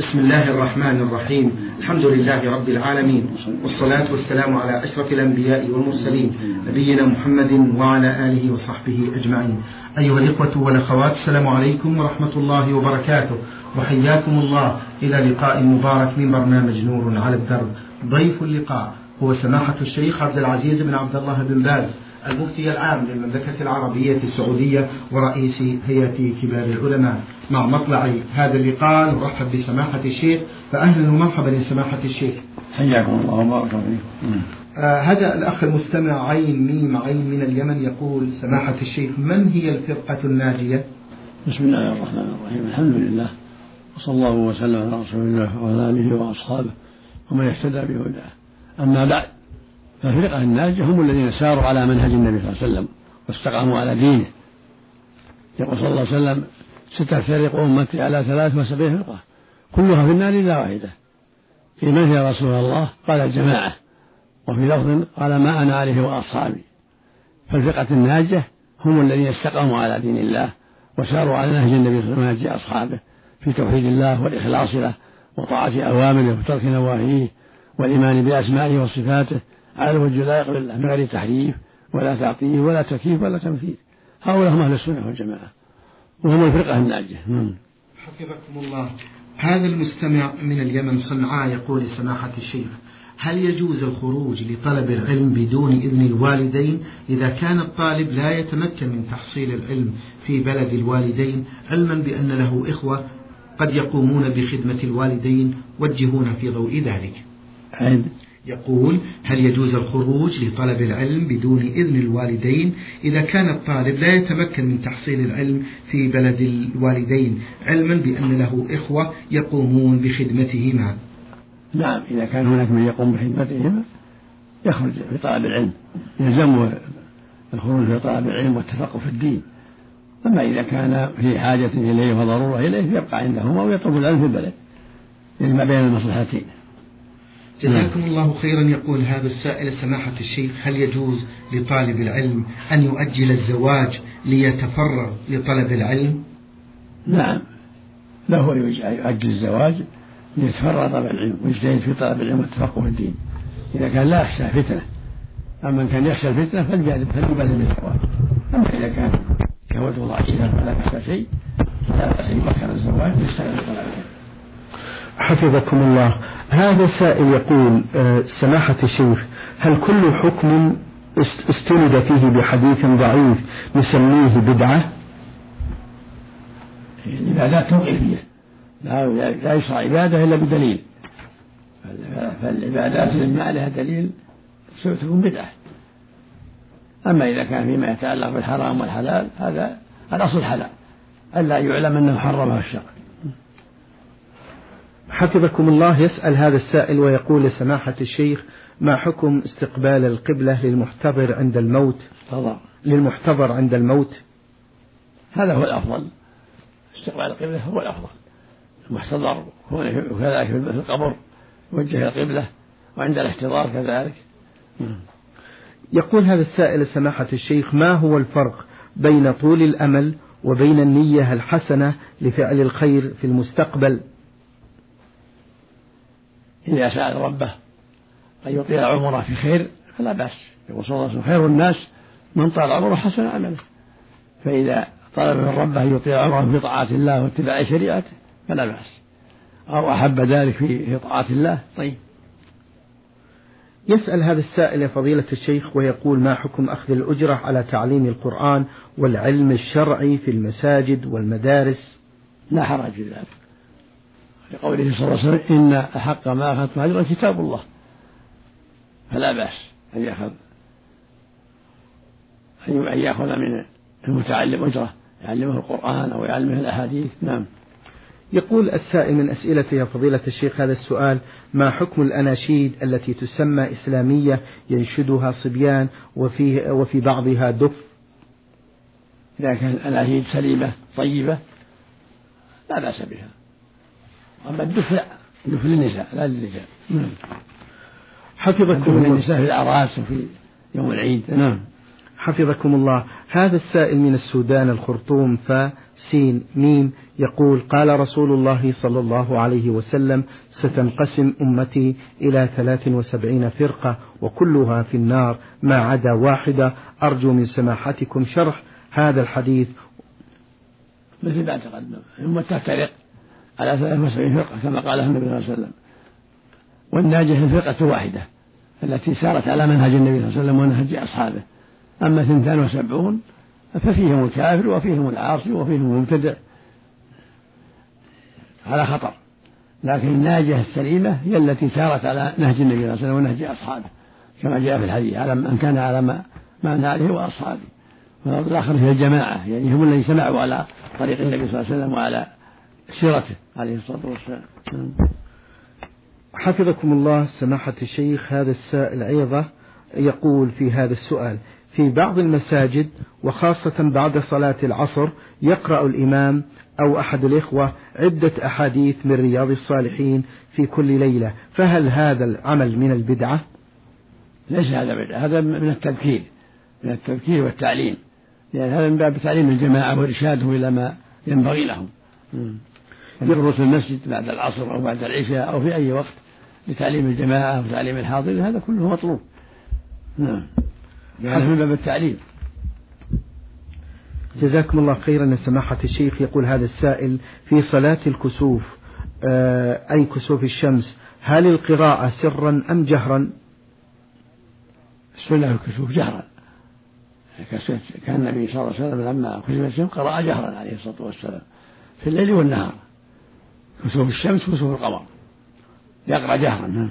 بسم الله الرحمن الرحيم. الحمد لله رب العالمين. والصلاة والسلام على أشرف الأنبياء والمرسلين نبينا محمد وعلى آله وصحبه أجمعين. أيها الإخوة والأخوات السلام عليكم ورحمة الله وبركاته. وحياكم الله. إلى لقاء مبارك من برنامج نور على الدرب. ضيف اللقاء هو سماحة الشيخ عبد العزيز بن عبد الله بن باز المفتي العام للمملكة العربية السعودية ورئيس هيئة كبار العلماء. مع مطلع هذا اللقاء. نرحب بسماحة الشيخ. فأهلا ومرحبا لسماحة الشيخ. حياكم الله وبارك فيكم. آه هذا الأخ المستمع عين ميم عين من اليمن يقول سماحة الشيخ من هي الفرقة الناجية؟ بسم الله الرحمن الرحيم. الحمد لله. وصلى الله وسلم على رسول الله وعلى آله وأصحابه ومن اهتدى بهداه. أما بعد فالفرقة الناجية هم الذين ساروا على منهج النبي صلى الله عليه وسلم واستقاموا على دينه. يقول صلى الله عليه وسلم ستفترق أمتي على ثلاث وسبعين فرقة كلها في النار إلا واحدة. في من يا رسول الله؟ قال الجماعة. وفي لفظ قال ما أنا عليه وأصحابي. فالفرقة الناجية هم الذين استقاموا على دين الله وساروا على نهج النبي صلى الله عليه وسلم أصحابه في توحيد الله والإخلاص له وطاعة أوامره وترك نواهيه والإيمان بأسمائه وصفاته على الوجه لا يقبل من غير تحريف ولا تعطيل ولا تكييف ولا تمثيل هؤلاء هم أهل السنة والجماعة. وهم الفرقة الناجية. حفظكم الله. هذا المستمع من اليمن صنعاء يقول سماحة الشيخ هل يجوز الخروج لطلب العلم بدون إذن الوالدين؟ إذا كان الطالب لا يتمكن من تحصيل العلم في بلد الوالدين علما بأن له إخوة قد يقومون بخدمة الوالدين وجهون في ضوء ذلك. عند يقول هل يجوز الخروج لطلب العلم بدون إذن الوالدين؟ إذا كان الطالب لا يتمكن من تحصيل العلم في بلد الوالدين علما بأن له إخوة يقومون بخدمتهما. نعم إذا كان هناك من يقوم بخدمتهما يخرج في طلب العلم يلزمه الخروج في طلب العلم والتفقه في الدين. أما إذا كان في حاجة إليه وضرورة إليه يبقى عندهما ويطلب العلم في البلد ما بين المصلحتين. جزاكم الله خيرا يقول هذا السائل سماحة الشيخ هل يجوز لطالب العلم أن يؤجل الزواج ليتفرغ لطلب العلم؟ نعم. له أن يؤجل الزواج ليتفرغ طلب العلم ويجتهد في طلب العلم والتفقه في الدين. إذا كان لا يخشى فتنة أما إن كان يخشى الفتنة فليبالغ بالزواج. أما إذا كان شهوته ضعيفة فلا يخشى شيء فلا بأس يبكر الزواج حفظكم الله. هذا سائل يقول آه، سماحة الشيخ هل كل حكم استند فيه بحديث ضعيف نسميه بدعة؟ العبادات توقيفية لا لا يشرع عبادة إلا بدليل. فالعبادات اللي عليها دليل تكون بدعة. أما إذا كان فيما يتعلق بالحرام والحلال هذا الأصل حلال. ألا يعلم أنه حرمه الشرع. حفظكم الله يسأل هذا السائل ويقول لسماحة الشيخ ما حكم استقبال القبلة للمحتضر عند الموت؟ للمحتضر عند الموت. هذا هو الأفضل. استقبال القبلة هو الأفضل. المحتضر وكذلك في القبر وجه القبلة وعند الاحتضار كذلك. يقول هذا السائل سماحة الشيخ ما هو الفرق بين طول الأمل وبين النية الحسنة لفعل الخير في المستقبل؟ إذا سأل ربه أن يطيل عمره في خير فلا بأس. يقول صلى الله عليه وسلم خير الناس من طال عمره حسن عمله. فإذا طلب من ربه أن يطيل عمره في طاعة الله واتباع شريعته فلا بأس. أو أحب ذلك في طاعة الله؟ طيب. يسأل هذا السائل فضيلة الشيخ ويقول ما حكم أخذ الأجرة على تعليم القرآن والعلم الشرعي في المساجد والمدارس؟ لا حرج في ذلك. لقوله صلى الله عليه وسلم إن أحق ما أخذت أجرا كتاب الله. فلا بأس أن يأخذ أن يأخذ من المتعلم أجرة يعلمه القرآن أو يعلمه الأحاديث. نعم. يقول السائل من أسئلته يا فضيلة الشيخ هذا السؤال ما حكم الأناشيد التي تسمى إسلامية ينشدها صبيان وفي, وفي بعضها دف؟ إذا كان الأناشيد سليمة طيبة لا بأس بها. أما الدف لا الدف للنساء لا للرجال. نعم. حفظكم الله. للنساء في الأعراس وفي يوم العيد. نعم. حفظكم الله. هذا السائل من السودان الخرطوم ف سين ميم يقول قال رسول الله صلى الله عليه وسلم ستنقسم أمتي إلى ثلاث وسبعين فرقة وكلها في النار ما عدا واحدة. أرجو من سماحتكم شرح هذا الحديث. مثل ما تقدم. الأمة تفترق على ثلاث وسبعين فرقة كما قال النبي صلى الله عليه وسلم. والناجية الفرقة واحدة التي سارت على منهج النبي صلى الله عليه وسلم ونهج أصحابه. أما اثنتان وسبعون ففيهم الكافر وفيهم العاصي وفيهم المبتدع على خطر. لكن الناجية السليمة هي التي سارت على نهج النبي صلى الله عليه وسلم ونهج أصحابه. كما جاء في الحديث على من كان على ما أنا عليه وأصحابه. والآخر هي الجماعة يعني هم الذين سمعوا على طريق النبي صلى الله عليه وسلم وعلى سيرته. عليه الصلاة والسلام. حفظكم الله سماحة الشيخ هذا السائل أيضا يقول في هذا السؤال في بعض المساجد وخاصة بعد صلاة العصر يقرأ الإمام أو أحد الإخوة عدة أحاديث من رياض الصالحين في كل ليلة فهل هذا العمل من البدعة؟ ليس هذا بدعة هذا من التذكير من التذكير والتعليم لأن هذا من باب تعليم الجماعة وإرشادهم إلى ما ينبغي لهم. في المسجد بعد العصر أو بعد العشاء أو في أي وقت لتعليم الجماعة وتعليم الحاضرين هذا كله مطلوب. نعم. هذا من باب التعليم. جزاكم الله خيرا سماحة الشيخ. يقول هذا السائل في صلاة الكسوف آه، أي كسوف الشمس هل القراءة سرا أم جهرا؟ السنة الكسوف جهرا. كان النبي صلى الله عليه وسلم لما كسف الشمس قرأ جهرا عليه الصلاة والسلام في الليل والنهار. كسوف الشمس وكسوف القمر. يقرأ جهرا. نعم.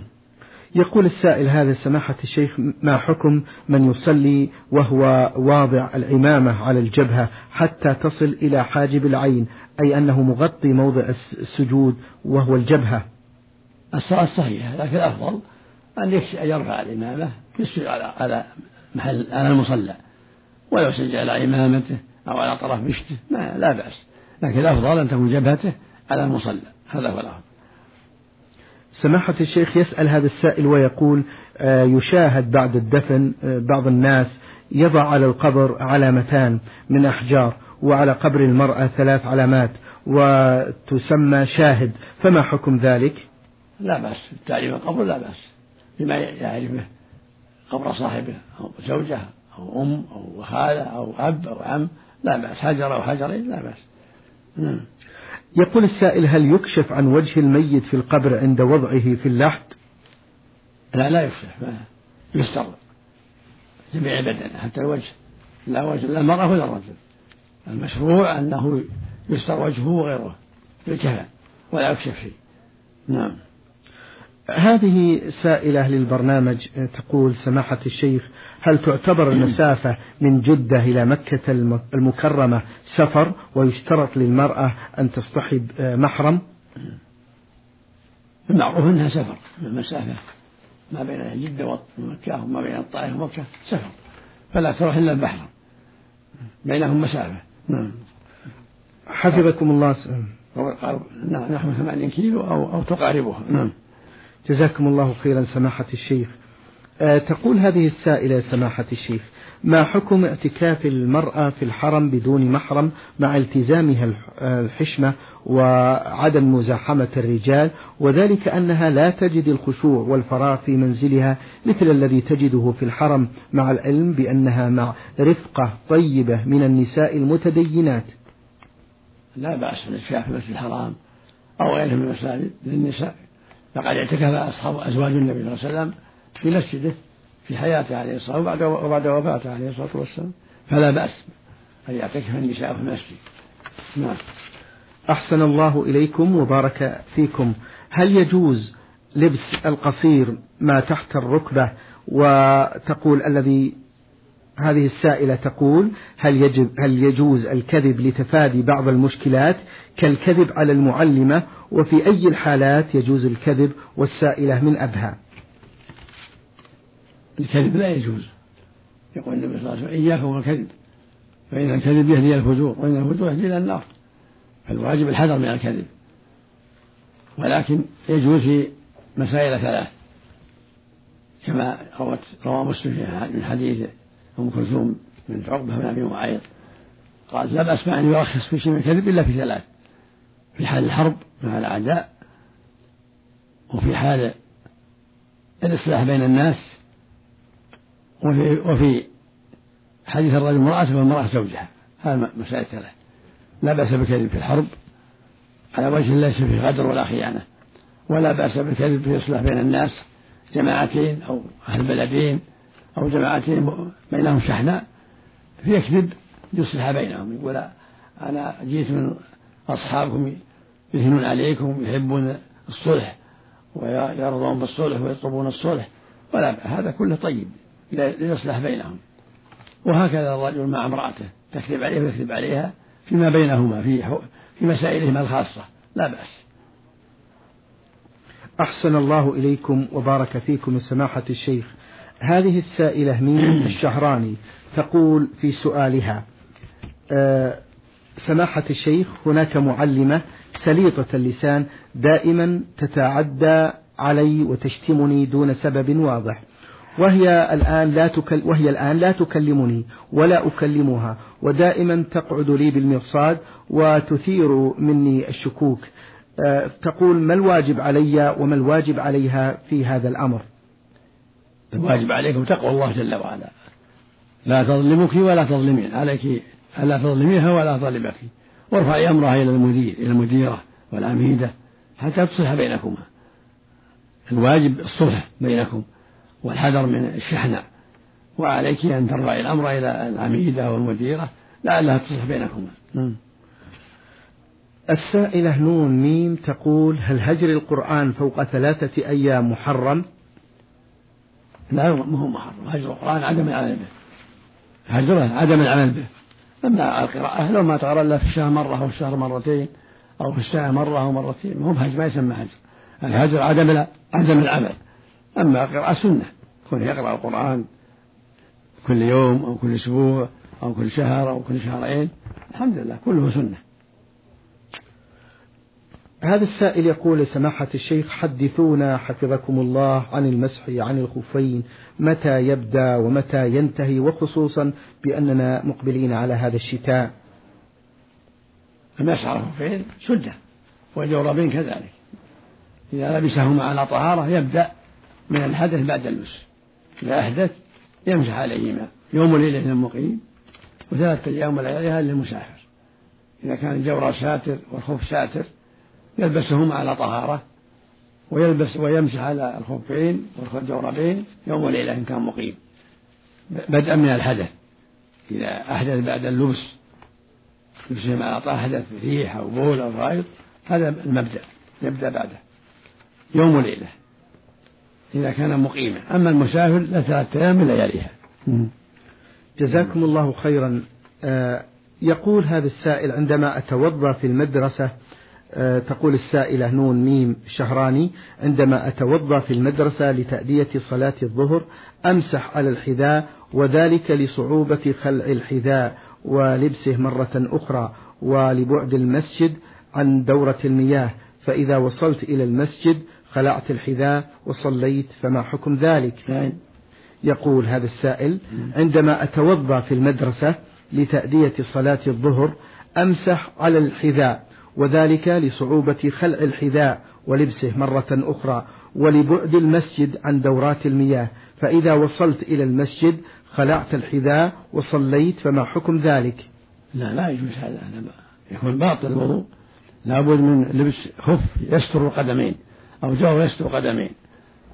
يقول السائل هذا سماحة الشيخ ما حكم من يصلي وهو واضع العمامة على الجبهة حتى تصل إلى حاجب العين؟ أي أنه مغطي موضع السجود وهو الجبهة. الصلاة صحيحة لكن الأفضل أن يرفع العمامة يسجد على محل على المصلى ولو سجد على عمامته أو على طرف مشته ما لا بأس. لكن الأفضل أن تكون جبهته على المصلى. هذا هو الأفضل سماحة الشيخ يسأل هذا السائل ويقول آه، يشاهد بعد الدفن آه، بعض الناس يضع على القبر علامتان من أحجار وعلى قبر المرأة ثلاث علامات وتسمى شاهد فما حكم ذلك؟ لا بأس تعليم القبر لا بأس بما يعرفه قبر صاحبه أو زوجة أو أم أو خالة أو أب أو عم لا بأس حجر أو حجرين لا بأس. نعم. يقول السائل هل يكشف عن وجه الميت في القبر عند وضعه في اللحد؟ لا لا يكشف. يستر جميع بدنه حتى الوجه. لا وجه لا المرأة ولا الرجل. المشروع أنه يستر وجهه وغيره بالكفن ولا يكشف شيء. نعم. هذه سائلة للبرنامج تقول سماحة الشيخ هل تعتبر المسافة من جدة إلى مكة المكرمة سفر ويشترط للمرأة أن تصطحب محرم؟ المعروف أنها سفر المسافة ما بين جدة ومكة وما بين الطائف ومكة سفر فلا تروح إلا البحر بينهم مسافة. نعم. حفظكم الله. قال نحو ثمانين كيلو أو أو تقاربها. نعم. جزاكم الله خيرا سماحة الشيخ. آه، تقول هذه السائلة سماحة الشيخ ما حكم اعتكاف المرأة في الحرم بدون محرم مع التزامها الحشمة وعدم مزاحمة الرجال؟ وذلك أنها لا تجد الخشوع والفراغ في منزلها مثل الذي تجده في الحرم مع العلم بأنها مع رفقة طيبة من النساء المتدينات. لا بأس بالاعتكاف في المسجد الحرام أو غيره من المساجد للنساء. فقد اعتكف أصحاب أزواج النبي صلى الله عليه وسلم في مسجده في حياته عليه الصلاة والسلام وبعد وفاته عليه الصلاة والسلام. فلا بأس أن يعتكف النساء في المسجد. نعم. أحسن الله إليكم وبارك فيكم. هل يجوز لبس القصير ما تحت الركبة وتقول الذي هذه السائلة تقول هل يجب هل يجوز الكذب لتفادي بعض المشكلات كالكذب على المعلمة؟ وفي أي الحالات يجوز الكذب؟ والسائلة من أبها. الكذب لا يجوز. يقول النبي صلى الله عليه وسلم إياكم والكذب فإن الكذب يهدي الفجور وإن الفجور يهدي إلى النار. فالواجب الحذر من الكذب. ولكن يجوز في مسائل ثلاث كما روت روى مسلم من حديث أم كلثوم من عقبة بن أبي معيط قال لا بأس أن يرخص في شيء من الكذب إلا في ثلاث. في حال الحرب مع الأعداء وفي حال الإصلاح بين الناس وفي وفي حديث الرجل امرأته والمرأة زوجها. هذا مسائل ثلاث. لا بأس بالكذب في الحرب على وجه ليس فيه غدر ولا خيانة. ولا بأس بالكذب في إصلاح بين الناس جماعتين أو أهل بلدين. أو جماعتين بينهم شحناء فيكذب يصلح بينهم يقول أنا جيت من أصحابكم يهنون عليكم يحبون الصلح ويرضون بالصلح ويطلبون الصلح ولا هذا كله طيب ليصلح بينهم. وهكذا الرجل مع امرأته تكذب عليه ويكذب عليها فيما بينهما في في مسائلهما الخاصة لا بأس. أحسن الله إليكم وبارك فيكم سماحة الشيخ. هذه السائلة مين الشهراني تقول في سؤالها أه سماحة الشيخ هناك معلمة سليطة اللسان دائما تتعدى علي وتشتمني دون سبب واضح وهي الآن لا تكل وهي الآن لا تكلمني ولا أكلمها ودائما تقعد لي بالمرصاد وتثير مني الشكوك أه تقول ما الواجب علي وما الواجب عليها في هذا الأمر؟ الواجب عليكم تقوى الله جل وعلا. لا تظلمك ولا تظلمين عليك ألا تظلميها ولا تظلمك. وارفعي أمرها إلى المدير إلى المديرة والعميدة حتى تصلح بينكما. الواجب الصلح بينكم والحذر من الشحنة. وعليك أن ترفعي الأمر إلى العميدة والمديرة لعلها تصلح بينكما. نعم. السائلة نون ميم تقول هل هجر القرآن فوق ثلاثة أيام محرم؟ لا ما هو محرم. هجر القرآن عدم العمل به. هجره عدم العمل به. أما القراءة لو ما تقرأ إلا في الشهر مرة أو الشهر مرتين أو في السنة مرة أو مرتين هو هجر ما يسمى هجر الهجر عدم عدم العمل أما القراءة سنة. كون يقرأ القرآن كل يوم أو كل أسبوع أو كل شهر أو كل شهرين الحمد لله كله سنة. هذا السائل يقول سماحة الشيخ حدثونا حفظكم الله عن المسح عن الخفين متى يبدأ ومتى ينتهي وخصوصا بأننا مقبلين على هذا الشتاء. المسح على الخفين سدة والجوربين كذلك. إذا لبسهما على طهارة يبدأ من الحدث بعد اللبس إذا أحدث يمسح عليهما يوم وليلة للمقيم وثلاثة أيام ولياليها للمسافر. إذا كان الجورب ساتر والخف ساتر يلبسهما على طهارة ويلبس ويمسح على الخفين والجوربين يوم وليلة إن كان مقيم. بدءا من الحدث. إذا أحدث بعد اللبس لبسهم على طهارة حدث ريح أو بول أو غائط هذا المبدأ يبدأ بعده. يوم وليلة. إذا كان مقيما. أما المسافر لثلاثة أيام من لياليها جزاكم الله خيرا. آه يقول هذا السائل عندما أتوضأ في المدرسة تقول السائلة نون ميم شهراني عندما أتوضأ في المدرسة لتأدية صلاة الظهر أمسح على الحذاء وذلك لصعوبة خلع الحذاء ولبسه مرة أخرى ولبعد المسجد عن دورة المياه فإذا وصلت إلى المسجد خلعت الحذاء وصليت فما حكم ذلك؟ يقول هذا السائل عندما أتوضأ في المدرسة لتأدية صلاة الظهر أمسح على الحذاء وذلك لصعوبة خلع الحذاء ولبسه مرة أخرى ولبعد المسجد عن دورات المياه. فإذا وصلت إلى المسجد خلعت الحذاء وصليت فما حكم ذلك؟ لا لا يجوز هذا. يكون باطل الوضوء. لابد من لبس خف يستر القدمين أو جو يستر القدمين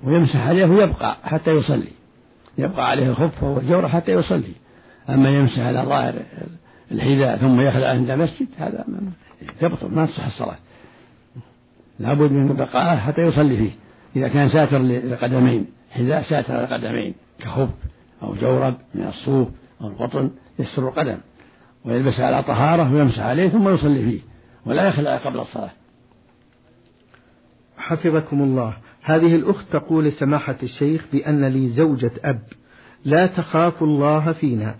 ويمسح عليه ويبقى حتى يصلي. يبقى عليه الخف والجورة حتى يصلي. أما يمسح على ظاهر الحذاء ثم يخلع عند المسجد هذا يبطل ما تصح الصلاة. لابد من بقائه حتى يصلي فيه. إذا كان ساتر للقدمين حذاء ساتر للقدمين كخف أو جورب من الصوف أو القطن يستر القدم. ويلبس على طهارة ويمسح عليه ثم يصلي فيه ولا يخلع قبل الصلاة. حفظكم الله. هذه الأخت تقول سماحة الشيخ بأن لي زوجة أب لا تخاف الله فينا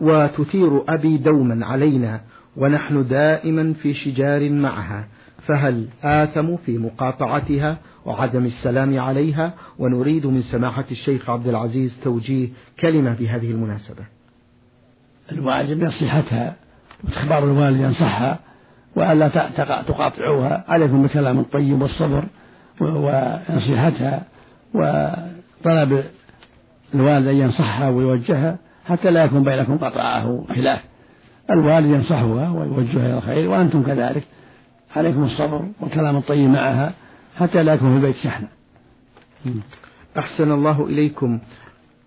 وتثير أبي دوما علينا ونحن دائما في شجار معها فهل آثم في مقاطعتها وعدم السلام عليها؟ ونريد من سماحة الشيخ عبد العزيز توجيه كلمة بهذه المناسبة. الواجب نصيحتها وإخبار الوالد ينصحها وألا تقاطعوها. عليكم بالكلام الطيب والصبر ونصيحتها وطلب الوالد أن ينصحها ويوجهها حتى لا يكون بينكم قطعه خلاف. الوالد ينصحها ويوجهها إلى الخير وأنتم كذلك. عليكم الصبر والكلام الطيب معها حتى لا يكون في البيت شحنة. أحسن الله إليكم.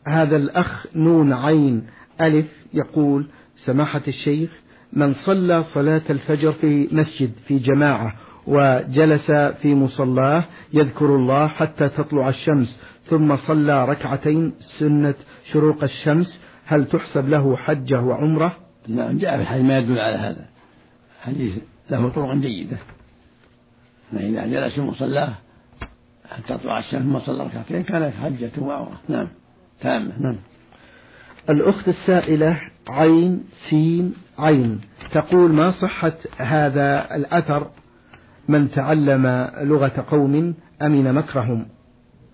هذا الأخ نون عين ألف يقول سماحة الشيخ من صلى صلاة الفجر في مسجد في جماعة وجلس في مصلاه يذكر الله حتى تطلع الشمس ثم صلى ركعتين سنة شروق الشمس هل تحسب له حجة وعمرة؟ نعم جاء في الحديث ما يدل على هذا. حديث له طرق جيدة. إذا جلس في مصلاه حتى تطلع الشمس ثم صلى ركعتين كانت حجة وعمرة نعم. تامة. نعم. الأخت السائلة عين سين عين. تقول ما صحة هذا الأثر؟ من تعلم لغة قوم أمن مكرهم؟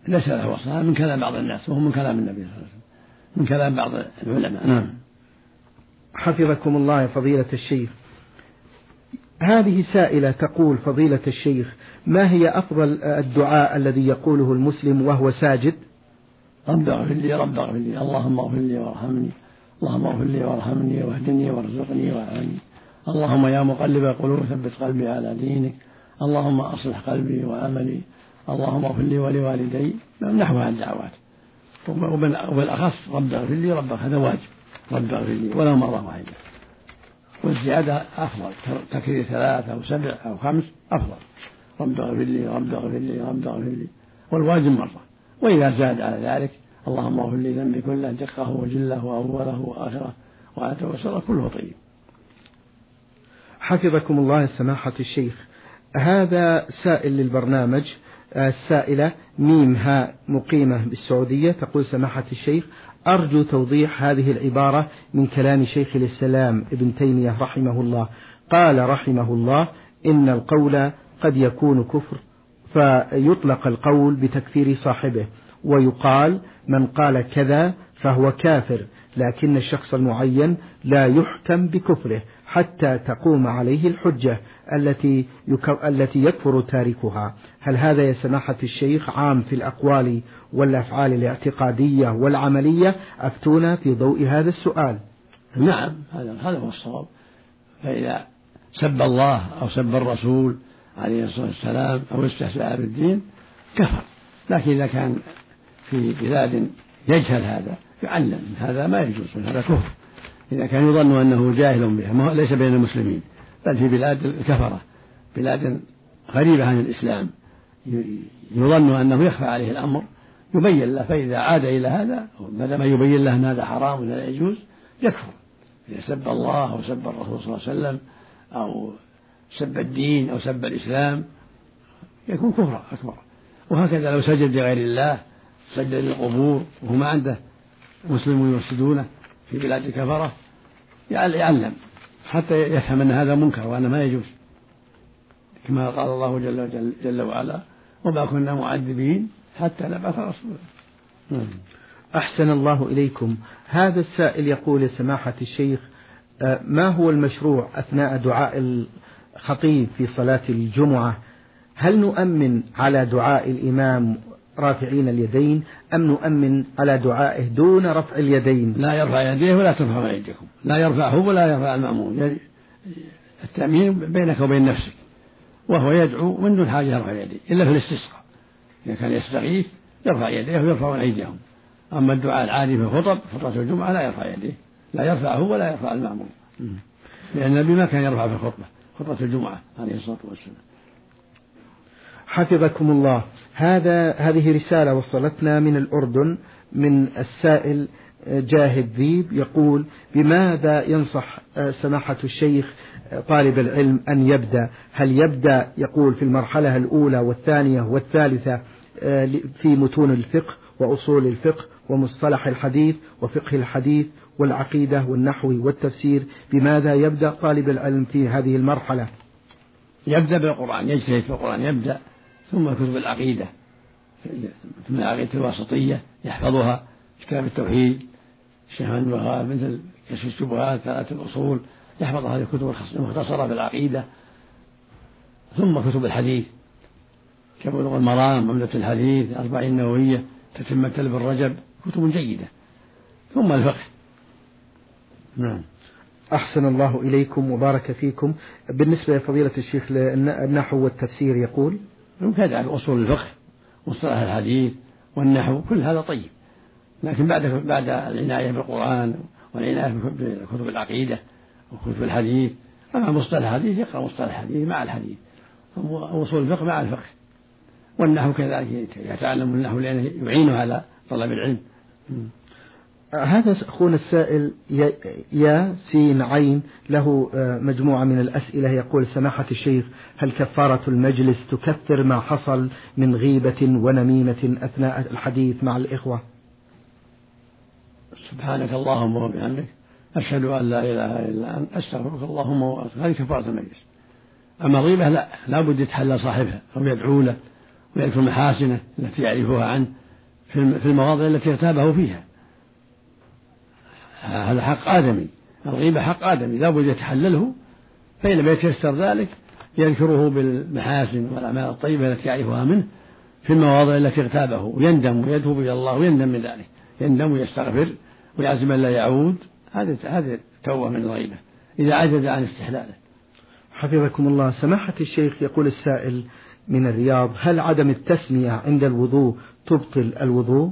ليس له من كلام بعض الناس وهو من كلام النبي صلى الله عليه وسلم. من كلام بعض العلماء. نعم. حفظكم الله فضيلة الشيخ. هذه سائلة تقول فضيلة الشيخ ما هي أفضل الدعاء الذي يقوله المسلم وهو ساجد؟ رب اغفر لي رب اغفر لي. اللهم اغفر لي وارحمني. اللهم اغفر لي وارحمني واهدني وارزقني واعني اللهم يا مقلب القلوب ثبت قلبي على دينك. اللهم أصلح قلبي وعملي. اللهم اغفر لي ولوالدي. نحو الدعوات. وبالأخص رب اغفر لي رب هذا واجب. رب اغفر لي ولو مرة واحدة. والزيادة أفضل تكرير ثلاث أو سبع أو خمس أفضل. رب اغفر لي رب اغفر لي رب اغفر لي. والواجب مرة. وإذا زاد على ذلك اللهم اغفر لي ذنبي كله دقه وجله وأوله وآخره وآته وسره كله طيب. حفظكم الله سماحة الشيخ. هذا سائل للبرنامج. السائلة ميم هاء مقيمة بالسعودية تقول سماحة الشيخ أرجو توضيح هذه العبارة من كلام شيخ الإسلام ابن تيمية رحمه الله. قال رحمه الله إن القول قد يكون كفر فيطلق القول بتكفير صاحبه ويقال من قال كذا فهو كافر لكن الشخص المعين لا يحكم بكفره. حتى تقوم عليه الحجة التي التي يكفر تاركها. هل هذا يا سماحة الشيخ عام في الأقوال والأفعال الاعتقادية والعملية؟ أفتونا في ضوء هذا السؤال. نعم هذا هذا هو الصواب. فإذا سب الله أو سب الرسول عليه الصلاة والسلام أو استهزأ بالدين كفر. لكن إذا كان في بلاد يجهل هذا يعلم هذا ما يجوز هذا كفر. إذا كان يظن أنه جاهل بها ليس بين المسلمين بل في بلاد الكفرة بلاد غريبة عن الإسلام. يظن أنه يخفى عليه الأمر يبين له فإذا عاد إلى هذا ما دام يبين له أن هذا حرام ولا يجوز يكفر. إذا سب الله أو سب الرسول صلى الله عليه وسلم أو سب الدين أو سب الإسلام يكون كفرا أكبر. وهكذا لو سجد لغير الله سجد للقبور وهو ما عنده مسلمون يفسدونه في بلاد الكفرة يعلم حتى يفهم أن هذا منكر وأن ما يجوز. كما قال الله جل, جل, جل وعلا وما كنا معذبين حتى نبعث رسولا. نعم. أحسن الله إليكم. هذا السائل يقول سماحة الشيخ آه، ما هو المشروع أثناء دعاء الخطيب في صلاة الجمعة؟ هل نؤمن على دعاء الإمام رافعين اليدين أم نؤمن على دعائه دون رفع اليدين؟ لا يرفع يديه ولا ترفع يديكم. لا يرفع هو ولا يرفع المأمون. التأمين بينك وبين نفسك وهو يدعو من دون حاجة يرفع يديه إلا في الاستسقاء. إذا كان يستغيث يرفع يديه ويرفعون أيديهم. أما الدعاء العادي في الخطب خطبة الجمعة لا يرفع يديه. لا يرفع هو ولا يرفع المأمون. لأن النبي ما كان يرفع في الخطبة خطبة الجمعة عليه الصلاة والسلام. حفظكم الله هذا هذه رسالة وصلتنا من الأردن من السائل جاهد ذيب يقول بماذا ينصح سماحة الشيخ طالب العلم أن يبدأ؟ هل يبدأ يقول في المرحلة الأولى والثانية والثالثة في متون الفقه وأصول الفقه ومصطلح الحديث وفقه الحديث والعقيدة والنحو والتفسير؟ بماذا يبدأ طالب العلم في هذه المرحلة؟ يبدأ بالقرآن يجتهد في القرآن يبدأ ثم كتب العقيدة ثم العقيدة الواسطية يحفظها كتاب التوحيد الشيخ محمد الوهاب مثل كشف الشبهات ثلاثة الأصول يحفظ هذه الكتب المختصرة في العقيدة. ثم كتب الحديث كبلغ المرام عمدة الحديث أربعين نووية تتمة ابن رجب كتب جيدة. ثم الفقه. نعم. أحسن الله إليكم وبارك فيكم. بالنسبة لفضيلة الشيخ النحو والتفسير يقول كذلك أصول الفقه مصطلح الحديث والنحو كل هذا طيب. لكن بعد بعد العناية بالقرآن والعناية بكتب العقيدة وكتب الحديث أما مصطلح الحديث يقرأ مصطلح الحديث مع الحديث. وأصول الفقه مع الفقه. والنحو كذلك يتعلم النحو لأنه يعينه على طلب العلم. هذا أخونا السائل يا سين عين له آه، مجموعة من الأسئلة. يقول سماحة الشيخ هل كفارة المجلس تكفر ما حصل من غيبة ونميمة أثناء الحديث مع الإخوة؟ سبحانك اللهم وبحمدك أشهد أن لا إله إلا أنت أستغفرك اللهم وأتوب هذه كفارة المجلس. أما الغيبة لا لا بد يتحلى صاحبها أو يدعو له ويذكر محاسنه التي يعرفها عنه في المواضع التي اغتابه فيها. هذا حق آدمي. الغيبة حق آدمي. لا بد يتحلله فإن لم يتيسر ذلك يذكره بالمحاسن والأعمال الطيبة التي يعرفها منه في المواضع التي اغتابه. ويندم ويتوب إلى الله ويندم من ذلك. يندم ويستغفر ويعزم أن لا يعود. هذه هذه توبة من الغيبة. إذا عجز عن استحلاله. حفظكم الله. سماحة الشيخ يقول السائل من الرياض هل عدم التسمية عند الوضوء تبطل الوضوء؟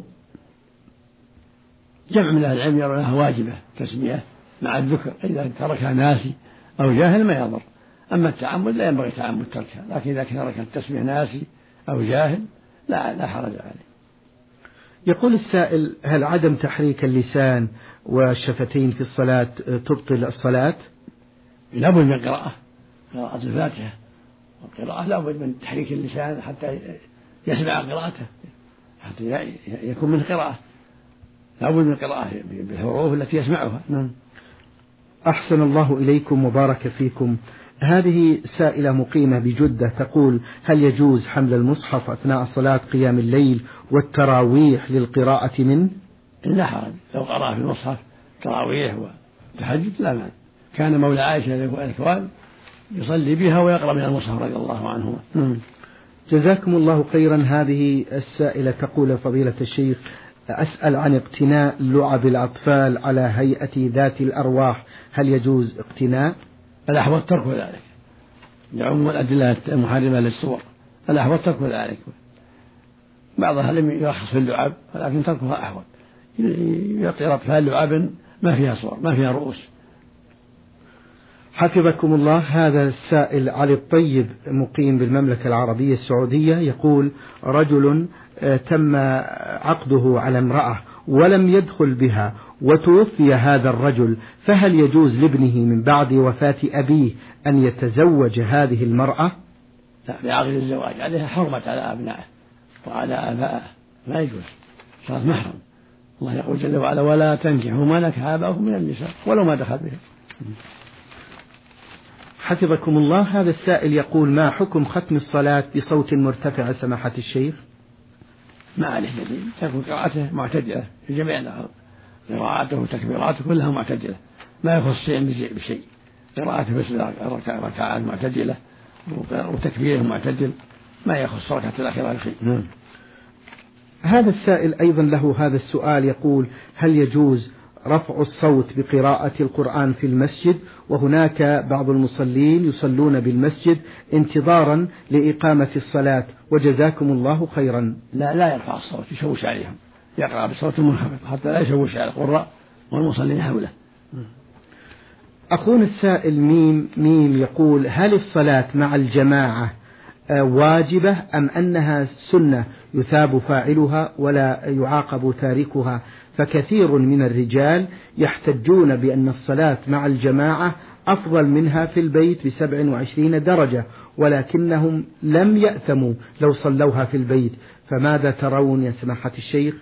جمع من أهل العلم يرونها واجبة تسمية مع الذكر إذا تركها ناسي أو جاهل ما يضر. أما التعمد لا ينبغي تعمد تركها لكن إذا ترك التسمية ناسي أو جاهل لا لا حرج عليه. يقول السائل هل عدم تحريك اللسان والشفتين في الصلاة تبطل الصلاة؟ لابد من قراءة قراءة الفاتحة. والقراءة لابد من تحريك اللسان حتى يسمع قراءته حتى يكون من قراءة. لابد من القراءة بالحروف التي يسمعها. نعم. أحسن الله إليكم وبارك فيكم. هذه سائلة مقيمة بجدة تقول هل يجوز حمل المصحف أثناء صلاة قيام الليل والتراويح للقراءة منه؟ لا حرج لو قرأ في المصحف تراويح وتحجد لا مانع. كان مولى عائشة الأكوان يصلي بها ويقرأ من المصحف رضي الله عنهما. نعم. جزاكم الله خيرا. هذه السائلة تقول فضيلة الشيخ أسأل عن اقتناء لعب الأطفال على هيئة ذات الأرواح. هل يجوز اقتناء؟ الأحوط ترك ذلك. لعموم الأدلة المحرمة للصور. الأحوط ترك ذلك. بعضها لم يرخص في اللعب ولكن تركها أحوط. يعطي الأطفال لعب ما فيها صور ما فيها رؤوس. حفظكم الله. هذا السائل علي الطيب مقيم بالمملكة العربية السعودية يقول رجل تم عقده على امرأة ولم يدخل بها وتوفي هذا الرجل فهل يجوز لابنه من بعد وفاة أبيه أن يتزوج هذه المرأة؟ لا بعقد الزواج. عليها حرمة على أبنائه وعلى آبائه. ما يجوز. صارت محرم. الله يقول جل وعلا ولا تنكحوا ما نكح آباؤكم من النساء ولو ما دخل بهم. حفظكم الله هذا السائل يقول ما حكم ختم الصلاة بصوت مرتفع سماحة الشيخ؟ ما عليه دليل. تكون قراءته معتدلة في جميع قراءاته وتكبيراته كلها معتدلة. ما يخص شيء بشيء. قراءته بس ركعات معتدلة. وتكبيره معتدل. ما يخص ركعة الأخيرة بشيء نعم. هذا السائل أيضا له هذا السؤال يقول هل يجوز رفع الصوت بقراءة القرآن في المسجد وهناك بعض المصلين يصلون بالمسجد انتظارا لإقامة الصلاة. وجزاكم الله خيرا. لا لا يرفع الصوت يشوش عليهم. يقرأ بصوت منخفض حتى لا يشوش على القراء والمصلين حوله. أخونا السائل ميم ميم يقول هل الصلاة مع الجماعة آه، واجبة أم أنها سنة يثاب فاعلها ولا يعاقب تاركها؟ فكثير من الرجال يحتجون بأن الصلاة مع الجماعة أفضل منها في البيت بسبع وعشرين درجة ولكنهم لم يأثموا لو صلوها في البيت. فماذا ترون يا سماحة الشيخ؟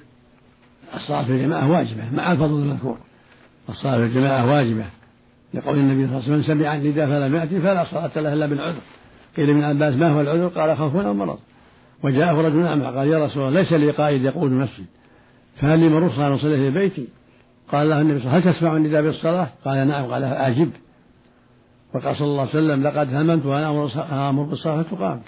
الصلاة في الجماعة واجبة مع الفضل المذكور. الصلاة في الجماعة واجبة. لقول النبي صلى الله عليه وسلم سمع النداء فلم يأتي فلا صلاة له إلا بالعذر. قيل من عباس ما هو العذر؟ قال خوف أو وجاءه رجل أعمى قال يا رسول الله ليس لي قائد يقود نفسي. فهل لي من رخصة أن أصلي في بيتي؟ قال له النبي صلى الله عليه وسلم هل تسمع النداء بالصلاة؟ قال نعم. قال أجب. وقال صلى الله عليه وسلم لقد هممت وأنا آمر بالصلاة فتقام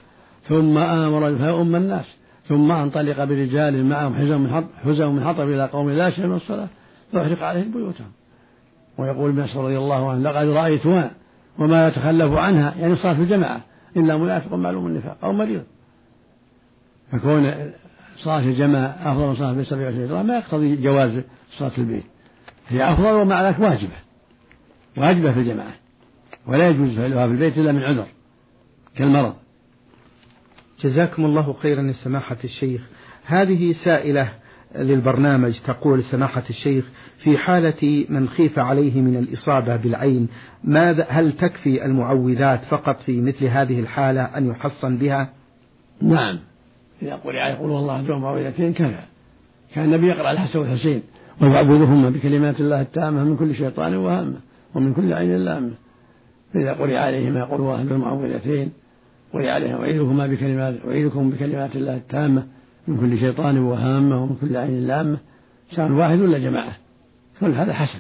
ثم آمر فيؤم الناس. ثم أنطلق برجال معهم حزم من حطب حزم من حطب إلى قوم لا شيء من الصلاة فأحرق عليهم بيوتهم. ويقول ابن رضي الله عنه لقد رأيتها وما يتخلف عنها يعني صلاة الجماعة. إلا منافق معلوم النفاق أو مريض. فكون صلاة الجماعة أفضل من صلاة البيت 27 درهم ما يقتضي جواز صلاة البيت. هي أفضل ومع ذلك واجبة. واجبة في الجماعة. ولا يجوز فعلها في البيت إلا من عذر كالمرض. جزاكم الله خيرا سماحة الشيخ. هذه سائلة للبرنامج تقول سماحة الشيخ في حالة من خيف عليه من الإصابة بالعين ماذا هل تكفي المعوذات فقط في مثل هذه الحالة أن يحصن بها؟ نعم. إذا قرئ يقول الله دون معوذتين كفى كان النبي يقرأ الحسن والحسين ويعبدهما بكلمات الله التامة من كل شيطان وهامة ومن كل عين لامة. فإذا قرئ عليهما يقول الله دون معوذتين قرئ عليهما أعيذكما بكلمات أعيذكم بكلمات الله التامة من كل شيطان وهامة ومن كل عين لامة. شان واحد ولا جماعة؟ كل هذا حسن.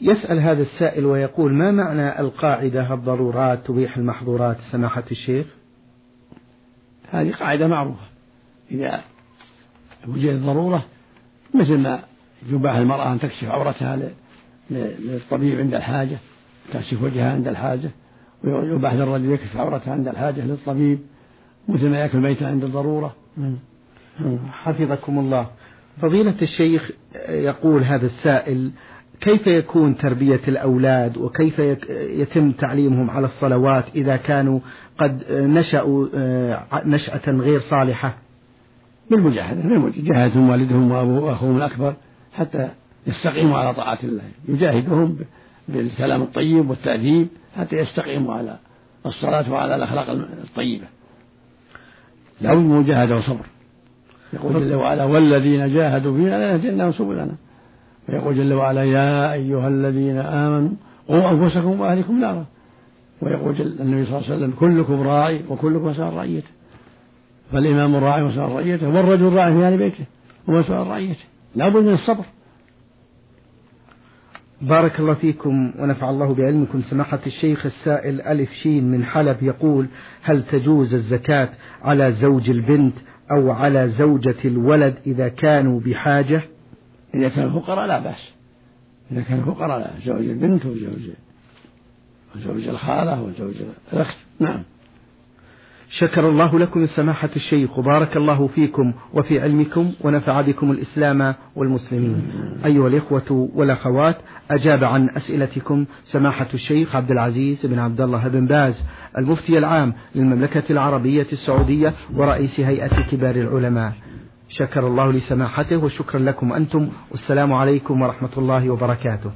يسأل هذا السائل ويقول ما معنى القاعدة الضرورات تبيح المحظورات سماحة الشيخ؟ هذه قاعدة معروفة. إذا وجدت ضرورة مثل ما يباح المرأة أن تكشف عورتها للطبيب عند الحاجة تكشف وجهها عند الحاجة ويباح للرجل يكشف عورته عند الحاجة للطبيب مثل ما يأكل ميتا عند الضرورة. حفظكم الله. فضيلة الشيخ يقول هذا السائل كيف يكون تربية الأولاد وكيف يتم تعليمهم على الصلوات إذا كانوا قد نشأوا آه، نشأة غير صالحة؟ بالمجاهدة بالمجاهدة والدهم وأخوهم الأكبر حتى يستقيموا على طاعة الله. يجاهدهم بالكلام الطيب والتأديب حتى يستقيموا على الصلاة وعلى الأخلاق الطيبة. لابد مجاهدة وصبر. يقول جل وعلا والذين جاهدوا فينا لنهدينهم سبلنا. ويقول جل وعلا يا أيها الذين آمنوا قوا أنفسكم وأهلكم نارا. ويقول جل النبي صلى الله عليه وسلم كلكم راعي وكلكم مسؤول رعيته. فالإمام راعي ومسؤول رعيته والرجل راعي في أهل بيته ومسؤول رعيته. لابد من الصبر. بارك الله فيكم ونفع الله بعلمكم. سماحة الشيخ السائل ألف شين من حلب يقول هل تجوز الزكاة على زوج البنت أو على زوجة الولد إذا كانوا بحاجة؟ إذا كانوا فقراء لا بأس. إذا كانوا فقراء لا زوج البنت وزوج وزوج الخالة وزوج الأخت. نعم. شكر الله لكم سماحة الشيخ وبارك الله فيكم وفي علمكم ونفع بكم الإسلام والمسلمين. أيها الإخوة والأخوات أجاب عن أسئلتكم سماحة الشيخ عبد العزيز بن عبد الله بن باز المفتي العام للمملكة العربية السعودية ورئيس هيئة كبار العلماء. شكر الله لسماحته وشكرا لكم أنتم. والسلام عليكم ورحمة الله وبركاته.